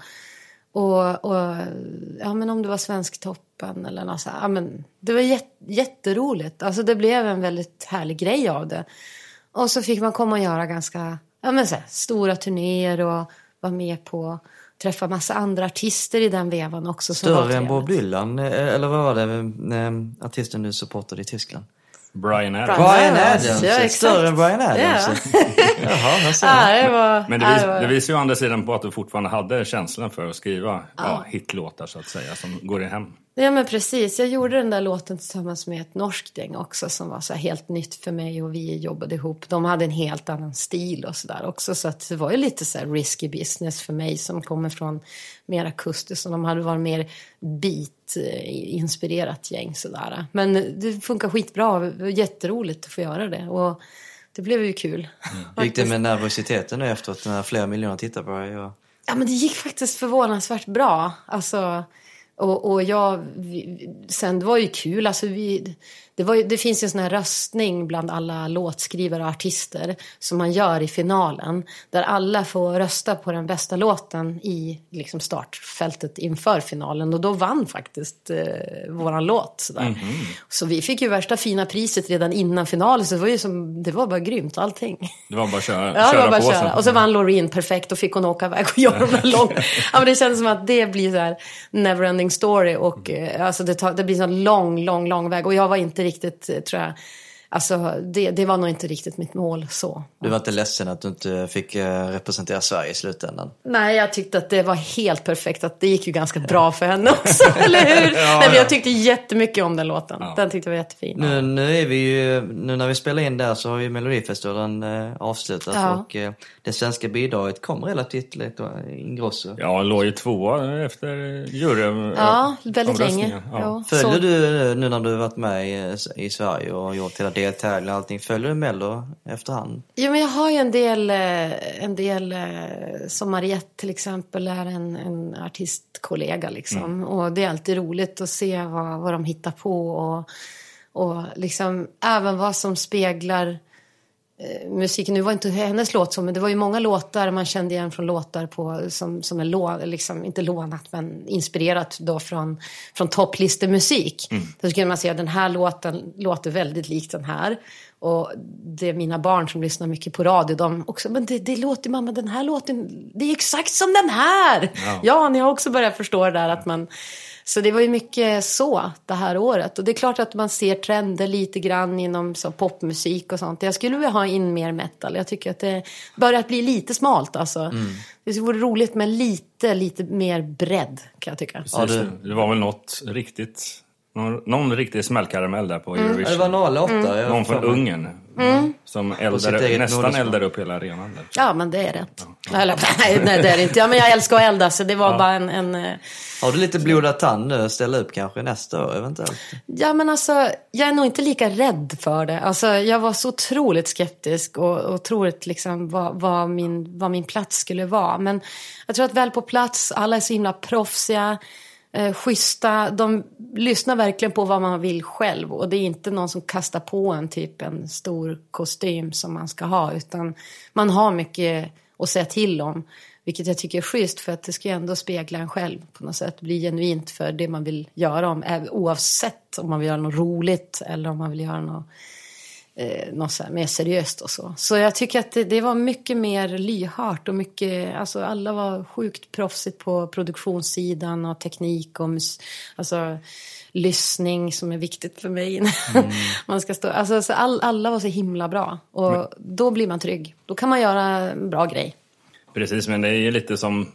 och, och ja, men om det var Svensktoppen eller något så här, men Det var jät, jätteroligt. Alltså det blev en väldigt härlig grej av det. Och så fick man komma och göra ganska ja, men så här, stora turnéer och vara med på träffa massa andra artister i den vevan också. Större än Bob Dylan, eh, eller vad var det, eh, artisten du supportade i Tyskland? Brian Adams. Brian Adams, ja, större än Brian Adams. Ja. Jaha, ja, det var, Men det, vis, det visar ju å andra sidan på att du fortfarande hade känslan för att skriva ja. Ja, hitlåtar så att säga, som går i hem. Ja men precis, jag gjorde den där låten tillsammans med ett norskt gäng också som var så helt nytt för mig och vi jobbade ihop. De hade en helt annan stil och sådär också så att det var ju lite så risky business för mig som kommer från mera kuster så de hade varit mer beat-inspirerat gäng sådär. Men det funkar skitbra, jätteroligt att få göra det och det blev ju kul. Mm. Gick det med nervositeten efteråt när flera miljoner tittar på dig? Och... Ja men det gick faktiskt förvånansvärt bra. Alltså och, och jag, sen det var ju kul, alltså vi, det, var, det finns en sån här röstning bland alla låtskrivare och artister som man gör i finalen. Där alla får rösta på den bästa låten i liksom startfältet inför finalen. Och då vann faktiskt eh, våran låt. Mm -hmm. Så vi fick ju värsta fina priset redan innan finalen. Så det var ju som, det var bara grymt allting. Det var bara att köra, ja, köra det var bara på köra. Och så vann Loreen perfekt och fick hon åka iväg och göra de där långa. ja, men det kändes som att det blir så här neverending story. Och eh, alltså det, tar, det blir så lång, lång, lång väg. Och jag var inte riktigt, eh, tror jag, Alltså det, det var nog inte riktigt mitt mål så. Du var inte ledsen att du inte fick eh, representera Sverige i slutändan? Nej, jag tyckte att det var helt perfekt. Att det gick ju ganska bra för henne också, eller hur? ja, Nej, men jag tyckte jättemycket om den låten. Ja. Den tyckte jag var jättefin. Nu, nu, är vi ju, nu när vi spelar in där så har ju Melodifestivalen eh, avslutats ja. och eh, det svenska bidraget kom relativt lätt ingrosso. Ja, låg ju tvåa efter juryn. Ja, väldigt länge. Ja. Följer så... du nu när du varit med i, i Sverige och gjort hela deltävlingar och allting. Följer du Mello efterhand? Jo, men jag har ju en del, eh, en del eh, som Mariette till exempel är en, en artistkollega liksom. Och det är alltid roligt att se vad, vad de hittar på och, och liksom även vad som speglar musiken. Nu var inte hennes låt så, men det var ju många låtar man kände igen från låtar på, som, som är lå, liksom, inte lånat, men inspirerat då från, från topplistemusik. Mm. Då skulle man säga att den här låten låter väldigt likt den här. Och det är mina barn som lyssnar mycket på radio, de också, men det, det låter mamma, den här låten, det är exakt som den här! Ja, ja ni har också börjat förstå det där att man så det var ju mycket så det här året. Och det är klart att man ser trender lite grann inom så, popmusik och sånt. Jag skulle vilja ha in mer metal. Jag tycker att det börjar bli lite smalt alltså. Mm. Det vore roligt med lite, lite mer bredd kan jag tycka. Ja, det, det var väl något riktigt någon, någon riktig smällkaramell där på mm. Eurovision. det var 08. Mm. Någon från Ungern. Mm. Som eldar, nästan eldar upp hela arenan. Där. Ja, men det är rätt. Ja. Eller, nej, det är det inte. Ja, men jag älskar att elda, så det var ja. bara en, en... Eh, Har du lite blodad tand nu att ställa upp kanske nästa år eventuellt? Ja, men alltså, jag är nog inte lika rädd för det. Alltså, jag var så otroligt skeptisk och otroligt liksom vad, vad, min, vad min plats skulle vara. Men jag tror att väl på plats, alla är så himla proffsiga eh, schyssta. De lyssnar verkligen på vad man vill själv. Och det är inte någon som kastar på en typ en stor kostym som man ska ha. Utan man har mycket att säga till om. Vilket jag tycker är schysst för att det ska ju ändå spegla en själv på något sätt. Bli genuint för det man vill göra. Om, oavsett om man vill göra något roligt eller om man vill göra något eh, något mer seriöst och så. Så jag tycker att det, det, var mycket mer lyhört och mycket, alltså alla var sjukt proffsigt på produktionssidan och teknik och mus, alltså lyssning som är viktigt för mig. Mm. man ska stå, alltså, så all, alla var så himla bra och men, då blir man trygg. Då kan man göra en bra grej. Precis, men det är ju lite som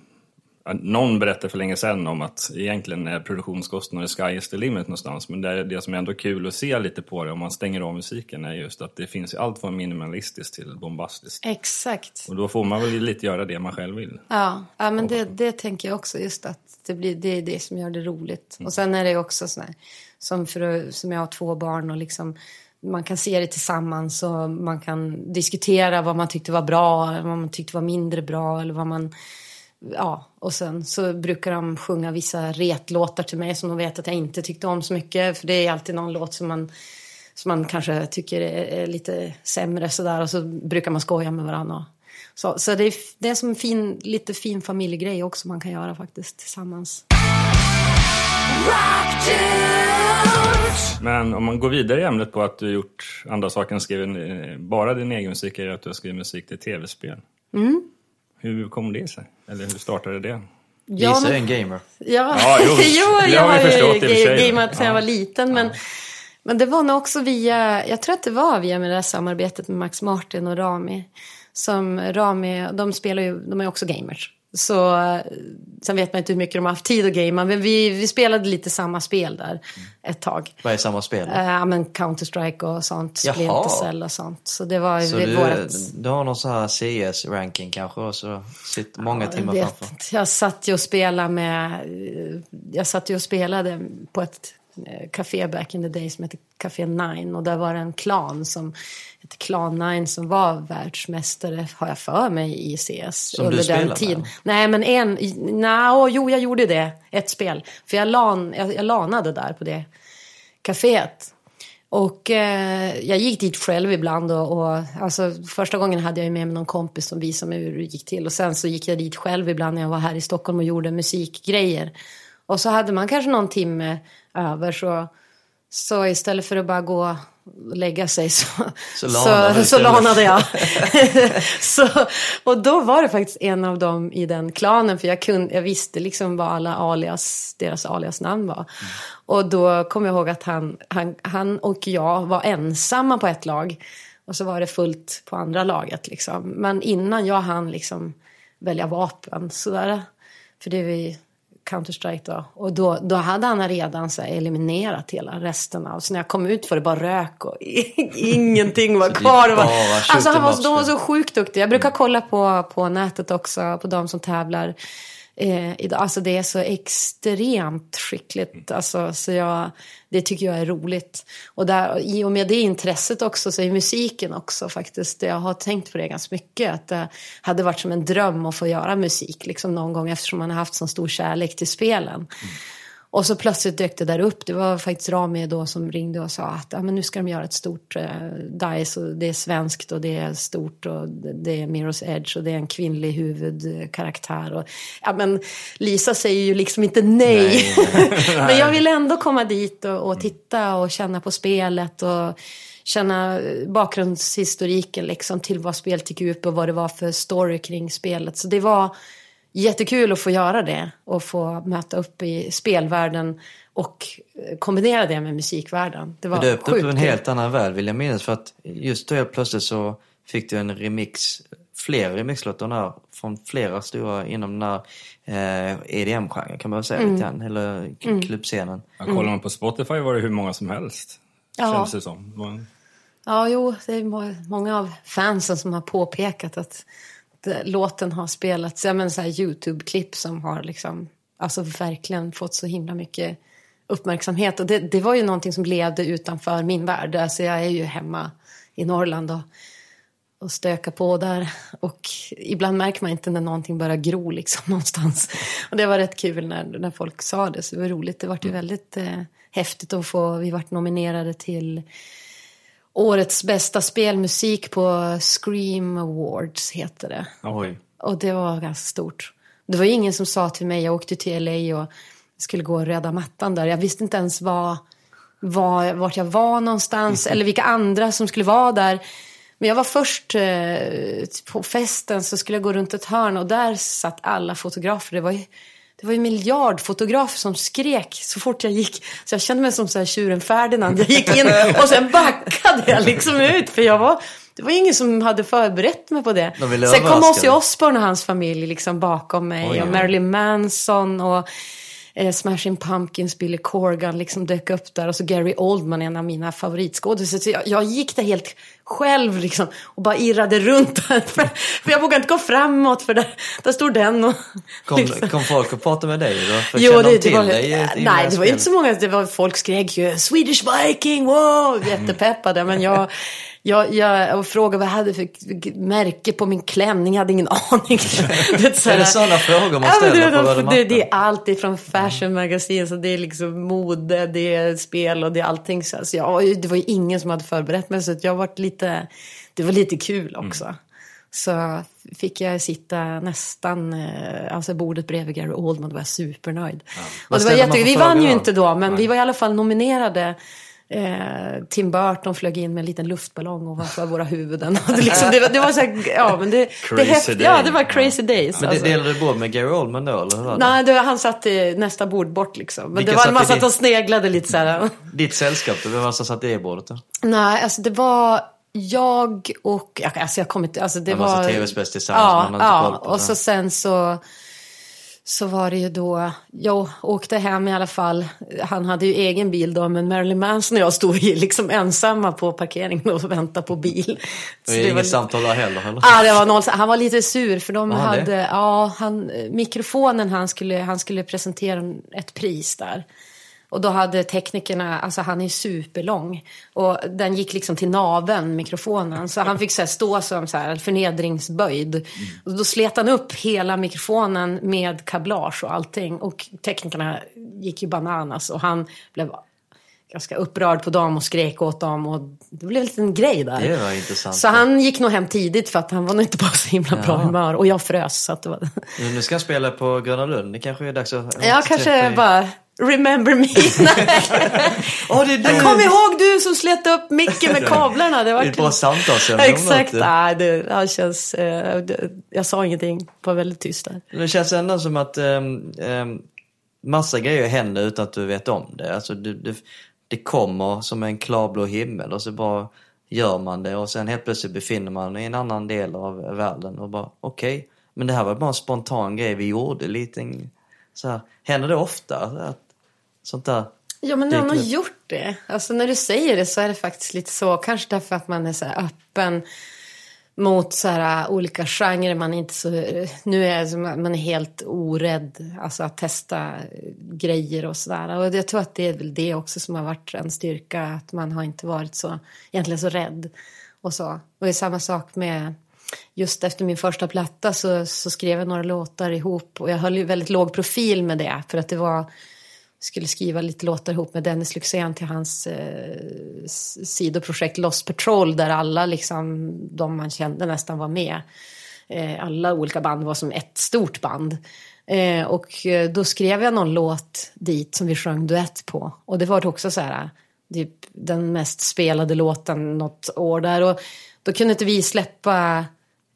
någon berättade för länge sedan om att egentligen är produktionskostnaden sky is the limit någonstans. Men det, det som är ändå kul att se lite på det om man stänger av musiken är just att det finns allt från minimalistiskt till bombastiskt. Exakt. Och då får man väl lite göra det man själv vill. Ja, ja men det, det tänker jag också. Just att det, blir, det är det som gör det roligt. Mm. Och sen är det också sådär, som, för, som jag har två barn och liksom man kan se det tillsammans och man kan diskutera vad man tyckte var bra, vad man tyckte var mindre bra eller vad man ja, och sen så brukar de sjunga vissa retlåtar till mig som de vet att jag inte tyckte om så mycket. För det är alltid någon låt som man, som man kanske tycker är, lite sämre sådär. Och så brukar man skoja med varandra. Så, så det är, det är som en fin, lite fin familjegrej också man kan göra faktiskt tillsammans. Men om man går vidare i ämnet på att du gjort andra saker än skrivit bara din egen musik är att du har skrivit musik till tv-spel. Mm. Hur kom det sig? Eller hur startade det? Ja, Lisa är en gamer. Ja, ja jo, jo jag har, ju gameat sedan jag var liten. Men, ja. men det var nog också via, jag tror att det var via med det här samarbetet med Max Martin och Rami. Som Rami, de spelar ju, de är också gamers. Så sen vet man inte hur mycket de har haft tid att gamea. Men vi, vi spelade lite samma spel där ett tag. Vad är samma spel? Eh, ja, uh, men Counter-Strike och sånt. Splinter Cell och sånt. Så det var så du, vårat... du har någon sån här CS-ranking kanske och så sitter många ja, timmar framför? Jag satt ju och spelade med... Jag satt ju och spelade på ett café back in the day som hette Café Nine och där var det en klan som hette Clan Nine som var världsmästare har jag för mig i CS som under den tiden. Nej men en, no, jo jag gjorde det, ett spel. För jag, lan, jag, jag lanade där på det kaféet. Och eh, jag gick dit själv ibland och, och alltså, första gången hade jag med mig någon kompis som visade mig hur det gick till. Och sen så gick jag dit själv ibland när jag var här i Stockholm och gjorde musikgrejer. Och så hade man kanske någon timme över så, så istället för att bara gå och lägga sig så, så, lanade, så, så lanade jag. så, och då var det faktiskt en av dem i den klanen för jag, kunde, jag visste liksom vad alla alias, deras aliasnamn var. Mm. Och då kom jag ihåg att han, han, han och jag var ensamma på ett lag. Och så var det fullt på andra laget liksom. Men innan jag hann liksom välja vapen sådär. För det vi Counter-Strike då. Och då, då hade han redan så eliminerat hela resten av. Så när jag kom ut var det bara rök och ingenting var kvar. Var, alltså han var, de var så sjukt duktiga. Jag brukar kolla på, på nätet också, på de som tävlar. Eh, idag. Alltså det är så extremt skickligt. Alltså, så jag, det tycker jag är roligt. Och där, i och med det intresset också så är musiken också faktiskt, jag har tänkt på det ganska mycket. Att det hade varit som en dröm att få göra musik liksom någon gång eftersom man har haft så stor kärlek till spelen. Mm. Och så plötsligt dök det där upp. Det var faktiskt Rami då som ringde och sa att ja, men nu ska de göra ett stort eh, DICE och det är svenskt och det är stort och det är Mirror's Edge och det är en kvinnlig huvudkaraktär. Och, ja, men Lisa säger ju liksom inte nej. nej. men jag vill ändå komma dit och, och, titta och känna på spelet och känna bakgrundshistoriken liksom till vad spelet gick ut och vad det var för story kring spelet. Så det var jättekul att få göra det och få möta upp i spelvärlden och kombinera det med musikvärlden. Det var du öppnade upp en helt annan värld vill jag minnas för att just då helt plötsligt så fick du en remix, flera remixlåtar från flera stora inom den här eh, EDM-genren kan man väl säga mm. lite grann, eller mm. klubbscenen. Ja, kollar man på Spotify var det hur många som helst. Ja. Känns det som. Man... Ja, jo, det är många av fansen som har påpekat att låten har spelats, ja men så här Youtube-klipp som har liksom, alltså verkligen fått så himla mycket uppmärksamhet. Och det, det var ju någonting som levde utanför min värld. Alltså jag är ju hemma i Norrland och, och stökar på där. Och ibland märker man inte när någonting börjar gro liksom någonstans. Och det var rätt kul när, när folk sa det, så det var roligt. Det var ju väldigt eh, häftigt att få, vi vart nominerade till årets bästa spelmusik på Scream Awards, heter det. Oj. Och det var ganska stort. Det var ingen som sa till mig, jag åkte till LA och skulle gå och rädda mattan där. Jag visste inte ens var, var, vart jag var någonstans eller vilka andra som skulle vara där. Men jag var först eh, på festen så skulle jag gå runt ett hörn och där satt alla fotografer. Det var det var ju miljardfotografer som skrek så fort jag gick. Så jag kände mig som så här tjuren Ferdinand. Jag gick in och sen backade jag liksom ut. För jag var, det var ingen som hade förberett mig på det. De sen kom Ozzy Osbourne och hans familj liksom bakom mig. Oj, och Marilyn Manson och eh, Smashing Pumpkins, Billy Corgan liksom dök upp där och så Gary Oldman, en av mina favoritskådisar. Så jag, jag, gick där helt själv liksom och bara irrade runt. För, jag vågade inte gå framåt för där, där stod den och... Kom, liksom. kom folk och pratade med dig då? Jo, det, det var, dig, nej, det var inte så många. Det var, folk skrek ju Swedish Viking, wow! Jättepeppade. Men jag jag, jag frågade vad jag hade för märke på min klänning, jag hade ingen aning. det, så är det sådana frågor man ställer ja, det, på det, det är allt ifrån fashion magazine, så det är liksom mode, det är spel och det är allting. Så, så jag, det var ju ingen som hade förberett mig, så jag varit lite, det var lite kul också. Mm. Så fick jag sitta nästan, eh, alltså bordet bredvid Gary Oldman, då var jag supernöjd. Ja. Och det var jättekul. Vi vann ju inte då, men Nej. vi var i alla fall nominerade Eh, Tim Burton flög in med en liten luftballong ovanför våra huvuden. det, liksom, det, var, det var så här, ja men det... Crazy det häft, day. Ja, det var crazy days. Men det alltså. delade du bord med Gary Oldman då, eller hur var det? Nej, det, han satt i nästa bord bort liksom. Men Vilka det var, man satt och sneglade lite så här. Ditt sällskap, vem var som satt i det bordet då? Nej, alltså det var jag och, alltså jag kommer inte, alltså det, det var... var tv-spels tillsammans, ja, ja, och så sen så så var det ju då, jag åkte hem i alla fall. Han hade ju egen bil då, men Marilyn Manson och jag stod ju liksom ensamma på parkeringen och väntade på bil. Så det var inget var... samtal där heller? Eller? Ja, det var noll. Han var lite sur för de Aha, hade, det? ja, han, mikrofonen han skulle, han skulle presentera ett pris där. Och då hade teknikerna, alltså han är superlång. Och den gick liksom till naven, mikrofonen. Så han fick så stå som så här förnedringsböjd. Mm. Och då slet han upp hela mikrofonen med kablage och allting. Och teknikerna gick ju bananas. Och han blev ganska upprörd på dem och skrek åt dem. Och det blev en liten grej där. Det var intressant. Så han gick nog hem tidigt för att han var nog inte på så himla ja. bra humör. Och jag frös. Så att det var... Nu ska han spela på Gröna Lund. Det kanske är dags att... Ja, kanske bara Remember me. oh, det är Kom ihåg du som slet upp micken med kablarna. Det var ett bra samtalsämne. Exakt. Nej, det, det känns, eh, det, jag sa ingenting. Var väldigt tyst där. Det känns ändå som att eh, massa grejer händer utan att du vet om det. Alltså, det, det, det kommer som en klarblå himmel och så bara gör man det och sen helt plötsligt befinner man i en annan del av världen och bara okej, okay, men det här var bara en spontan grej vi gjorde. Liten, så här. Händer det ofta? Att sånt där Ja, men jag har nog gjort det. Alltså när du säger det så är det faktiskt lite så. Kanske därför att man är så öppen. mot så här, olika genrer. Man är inte så, nu är man är helt orädd alltså att testa grejer och sådär. Och jag tror att det är väl det också som har varit en styrka. Att man har inte varit så, egentligen så rädd. Och så. Och det är samma sak med just efter min första platta så, så skrev jag några låtar ihop och jag höll ju väldigt låg profil med det för att det var skulle skriva lite låtar ihop med Dennis Lyxzén till hans eh, sidoprojekt Lost Patrol där alla liksom, de man kände nästan var med. Eh, alla olika band var som ett stort band. Eh, och eh, då skrev jag någon låt dit som vi sjöng duett på. Och det var också så här, typ den mest spelade låten något år där. Och då kunde inte vi släppa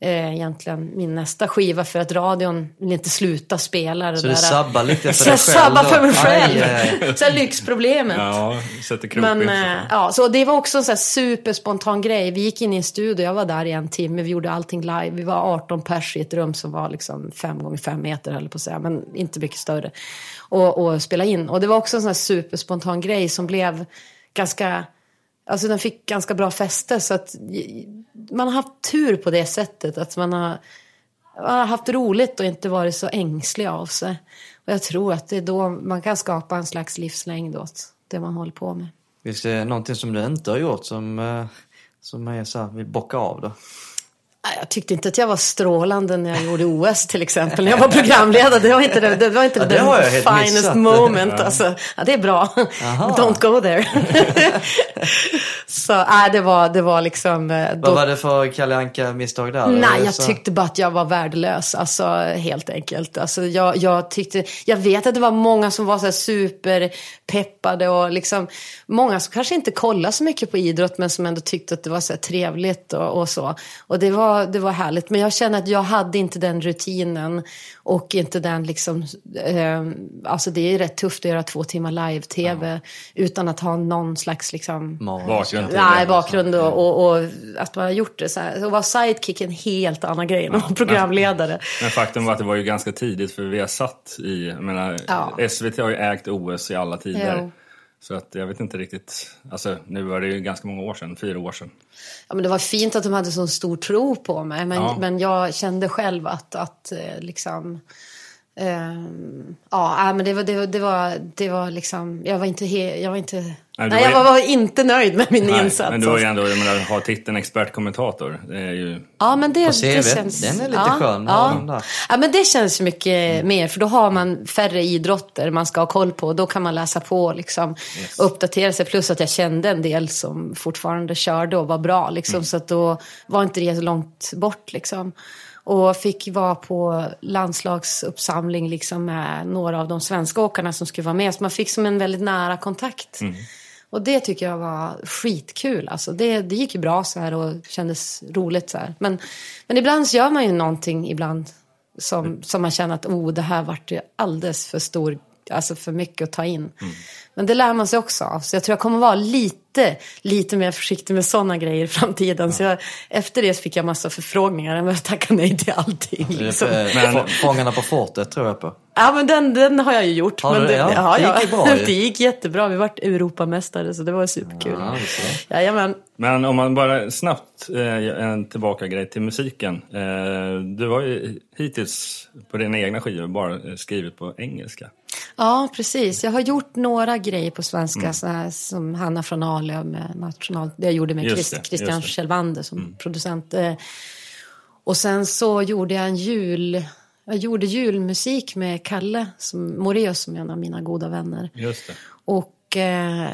eh, egentligen min nästa skiva för att radion vill inte sluta spela det Så där. du sabbar lite för Så dig jag själv? sabbar då? för mig själv. Aj, aj, aj. Så här lyxproblemet. Ja, sätter krokben. Men så. eh, ja, så det var också en så här superspontan grej. Vi gick in i en studio, jag var där i en timme, vi gjorde allting live. Vi var 18 pers i ett rum som var liksom fem gånger fem meter höll jag på att säga, men inte mycket större. Och, och spela in. Och det var också en sån här superspontan grej som blev ganska, alltså den fick ganska bra fäste. Så att man har haft tur på det sättet, att man har, man har haft roligt och inte varit så ängslig av sig. Och jag tror att det är då man kan skapa en slags livslängd åt det man håller på med. Finns det någonting som du inte har gjort som, eh, som är så här, vill bocka av då? Jag tyckte inte att jag var strålande när jag gjorde OS till exempel. När jag var programledare. Det var inte det, det, var inte Ja, det har helt finest missat. moment. Alltså, ja, det är bra. Aha. Don't go there. så nej, det var, det var liksom... eh, Vad Då, var det för Kalle Anka-misstag där? nej, jag så- tyckte bara att jag var värdelös. Alltså helt enkelt. Alltså, jag, jag, tyckte, jag vet att det var många som var så här superpeppade och liksom många som kanske inte kollade så mycket på idrott men som ändå tyckte att det var så här trevligt och, och så. Och det var, det var härligt. Men jag känner att jag hade inte den rutinen och inte den liksom, eh, alltså det är rätt tufft att göra två timmar live-tv utan att ha någon slags liksom Manus. Bakgrund till Nej, det. bakgrund och, och, och att man har gjort det så här. Att vara sidekick är en helt annan grej än att vara programledare. Men faktum var att det var ju ganska tidigt för vi har satt i, jag menar, Ja. SVT har ju ägt OS i alla tider. Jo. Så att jag vet inte riktigt, alltså nu var det ju ganska många år sedan, fyra år sedan. Ja, men det var fint att de hade så stor tro på mig. Men, Ja. men jag kände själv att, att eh, liksom... ehm, ja, nej, men det var, det, var, det, var, det var liksom... Jag var inte... He, jag var inte... Nej, var jag var, var inte nöjd med min Nej, insats. men du var ju alltså. ändå, jag menar, ha titeln expertkommentator, det är ju... Ja, men det, CV, det känns... den är lite ja, skön. Ja. Ja, men det känns mycket mer. För då har man färre idrotter man ska ha koll på. Då kan man läsa på liksom, och uppdatera sig. Plus att jag kände en del som fortfarande körde och var bra. Liksom, Så att då var inte det så långt bort. Liksom. Och fick vara på landslagsuppsamling liksom, med några av de svenska åkarna som skulle vara med. Så man fick som en väldigt nära kontakt. Och det tycker jag var skitkul. Alltså det, det gick ju bra så här och kändes roligt så här. Men, men ibland så gör man ju någonting ibland som, som man känner att oh, det här vart ju alldeles för stor, alltså för mycket att ta in. Men det lär man sig också av. Så jag tror jag kommer vara lite, lite mer försiktig med sådana grejer i framtiden. Så jag, efter det så fick jag massa förfrågningar. Men jag tackade nej till allting. Liksom. Men- Få- Fångarna på fortet tror jag på. Ja, men den, den har jag ju gjort. Har men du det? Ja, det gick ju bra ju. det gick jättebra. Vi vart Europamästare så det var superkul. Ja. Jajamän. Men om man bara snabbt, eh, en tillbaka grej till musiken. Eh, du har ju hittills på dina egna skivor bara eh, skrivit på engelska. Ja, precis. Jag har gjort några grejer på svenska, Mm. så här, som Hanna från Alia med National... Det jag gjorde med Just Chris, det, Christian. Kjellvander som producent. Eh, Och sen så gjorde jag en jul... Jag gjorde julmusik med Kalle som, Moreus, som är en av mina goda vänner. Just det. Och eh,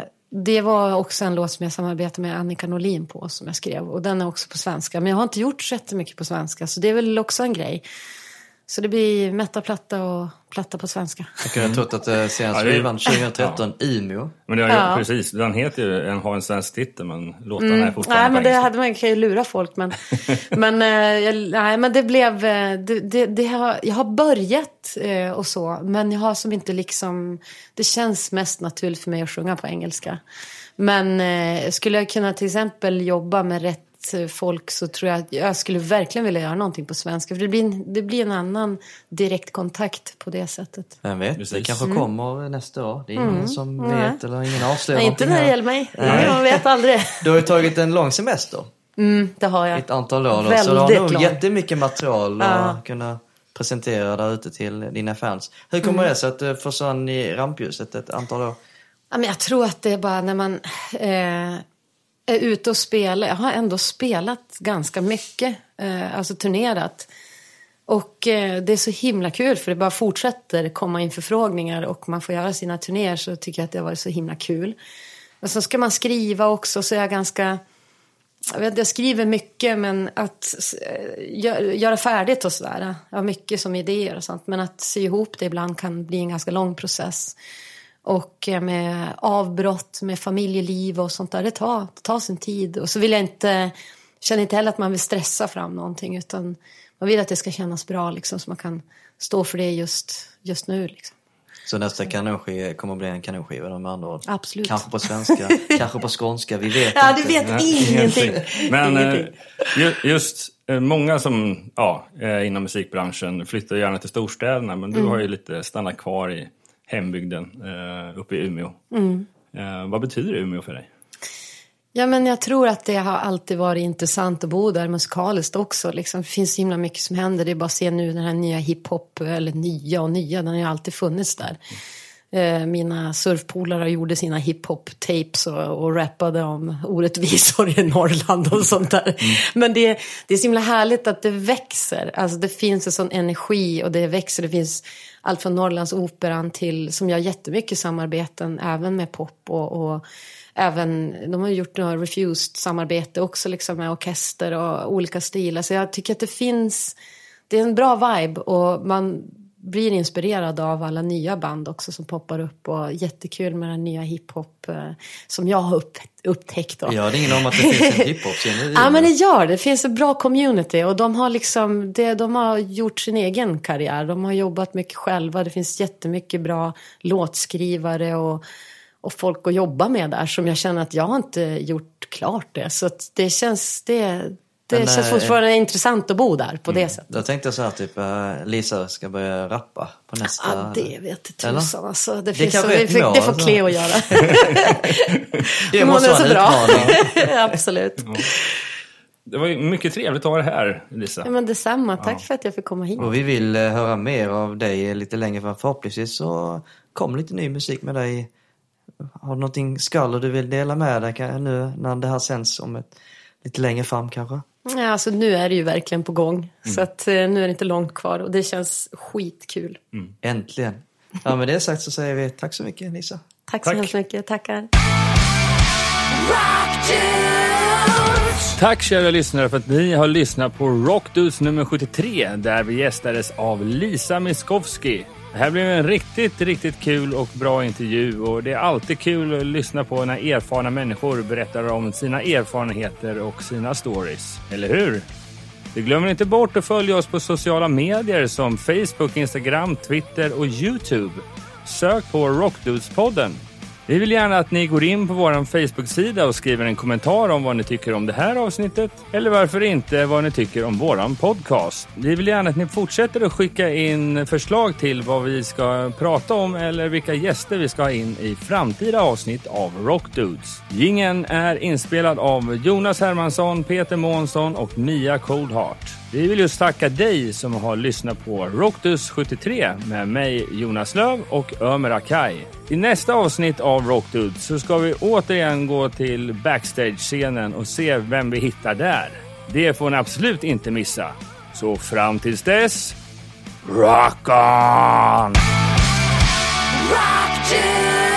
det var också en låt som jag samarbetade med Annika Norlin på som jag skrev. Och den är också på svenska. Men jag har inte gjort så jättemycket på svenska. Så det är väl också en grej. Så det blir mätta-platta och platta på svenska. Jag kunde ha trott att det senaste Ja, skivan 2013, Umeå. Men det har ju, Ja. precis, den heter ju, en har en svensk titel men låtarna är fortfarande Mm. Nej, men det hade man kan ju lura folk. Men, men, eh, jag, nej, men det blev... eh, Det, det, det har, jag har börjat eh, och så, men jag har som inte liksom... Det känns mest naturligt för mig att sjunga på engelska. Men eh, skulle jag kunna till exempel jobba med rätt eh, folk så tror jag att jag skulle verkligen vilja göra någonting på svenska. För det blir en, det blir en annan direktkontakt på det sättet. Vem vet, det Precis. kanske kommer nästa år. Det är ingen som vet eller ingen avslöjar Mm. Nej, inte när det gäller mig. Nej. Man vet aldrig. Du har ju tagit en lång semester. Mm, det har jag. ett antal år. Då. Så du har Väldigt nog lång. jättemycket material Ja. att kunna presentera där ute till dina fans. Hur kommer Mm. det sig att du försvann i rampljuset ett antal år? Ja, men jag tror att det är bara när man eh, är ute och spelar. Jag har ändå spelat ganska mycket, eh, alltså turnerat. Och eh, det är så himla kul för det bara fortsätter komma in förfrågningar och man får göra sina turnéer så tycker jag att det har varit så himla kul. Och så ska man skriva också så är jag ganska... Jag, vet, jag skriver mycket men att eh, gö- göra färdigt och sådär. Jag har mycket som idéer och sånt men att sy ihop det ibland kan bli en ganska lång process. Och eh, med avbrott, med familjeliv och sånt där, det tar, det tar sin tid. Och så vill jag inte, känner inte heller att man vill stressa fram någonting utan man vill att det ska kännas bra liksom så man kan stå för det just, just nu liksom. Så nästa kanonskiva kommer att bli en kanonskiva med andra ord? Absolut. Kanske på svenska, kanske på skånska, vi vet Ja, inte. du vet ingenting. Men eh, ingenting. ju- just eh, många som ja, är inom musikbranschen flyttar gärna till storstäderna men du Mm. har ju lite stannat kvar i hembygden eh, uppe i Umeå. Mm. Eh, vad betyder Umeå för dig? Ja, men jag tror att det har alltid varit intressant att bo där musikaliskt också. Liksom, det finns så himla mycket som händer. Det är bara att se nu den här nya hiphop, eller nya och nya, den har ju alltid funnits där. Eh, Mina surfpolare gjorde sina hiphop-tapes och, och rappade om orättvisor i Norrland och sånt där. Men det, det är så himla härligt att det växer. Alltså det finns en sån energi och det växer. Det finns allt från Norrlandsoperan till, som gör jättemycket samarbeten även med pop och, och även, de har gjort några Refused-samarbete också liksom med orkester och olika stilar. Så jag tycker att det finns, det är en bra vibe och man blir inspirerad av alla nya band också som poppar upp och jättekul med den nya hiphop eh, som jag har upp, upptäckt. Då. Jag hade ingen om att det finns en hiphop-scen i Ja men det gör det. Det finns ett bra community och de har liksom, det, de har gjort sin egen karriär. De har jobbat mycket själva. Det finns jättemycket bra låtskrivare och, och folk att jobba med där som jag känner att jag har inte gjort klart det. Så det känns, det, det Men, känns eh, fortfarande intressant att bo där på det sättet. Då tänkte jag så här typ, eh, Lisa ska börja rappa på nästa... Ja, det vet tusan alltså. Det, finns så, det, mål, det får alltså. Cleo göra. Det måste är vara så en bra. utmaning. Absolut. Det var ju mycket trevligt att ha dig här, Lisa. Ja, men detsamma. Tack för att jag fick komma hit. Och vi vill eh, höra mer av dig lite längre fram. Förhoppningsvis så kommer lite ny musik med dig. Har du någonting skvaller du vill dela med dig nu när det här sänds om ett, lite längre fram kanske? Ja, alltså nu är det ju verkligen på gång. Så att eh, nu är det inte långt kvar och det känns skitkul. Äntligen! Ja, med det sagt så säger vi tack så mycket Lisa. Tack, Tack. så hemskt mycket. Tackar. Tack kära lyssnare för att ni har lyssnat på Rockdudes nummer 73 där vi gästades av Lisa Miskovsky. Det här blev en riktigt, riktigt kul och bra intervju och det är alltid kul att lyssna på när erfarna människor berättar om sina erfarenheter och sina stories. Eller hur? Vi glömmer inte bort att följa oss på sociala medier som Facebook, Instagram, Twitter och Youtube. Sök på Rockdudespodden. Vi vill gärna att ni går in på vår Facebook-sida och skriver en kommentar om vad ni tycker om det här avsnittet eller varför inte vad ni tycker om våran podcast. Vi vill gärna att ni fortsätter att skicka in förslag till vad vi ska prata om eller vilka gäster vi ska ha in i framtida avsnitt av Rockdudes. Gingen är inspelad av Jonas Hermansson, Peter Månsson och Mia Coldheart. Vi vill just tacka dig som har lyssnat på Rockdus 73 med mig Jonas Löv och Ömer Akai. I nästa avsnitt av Rockdude så ska vi återigen gå till backstage-scenen och se vem vi hittar där. Det får ni absolut inte missa. Så fram tills dess, rock on! Rock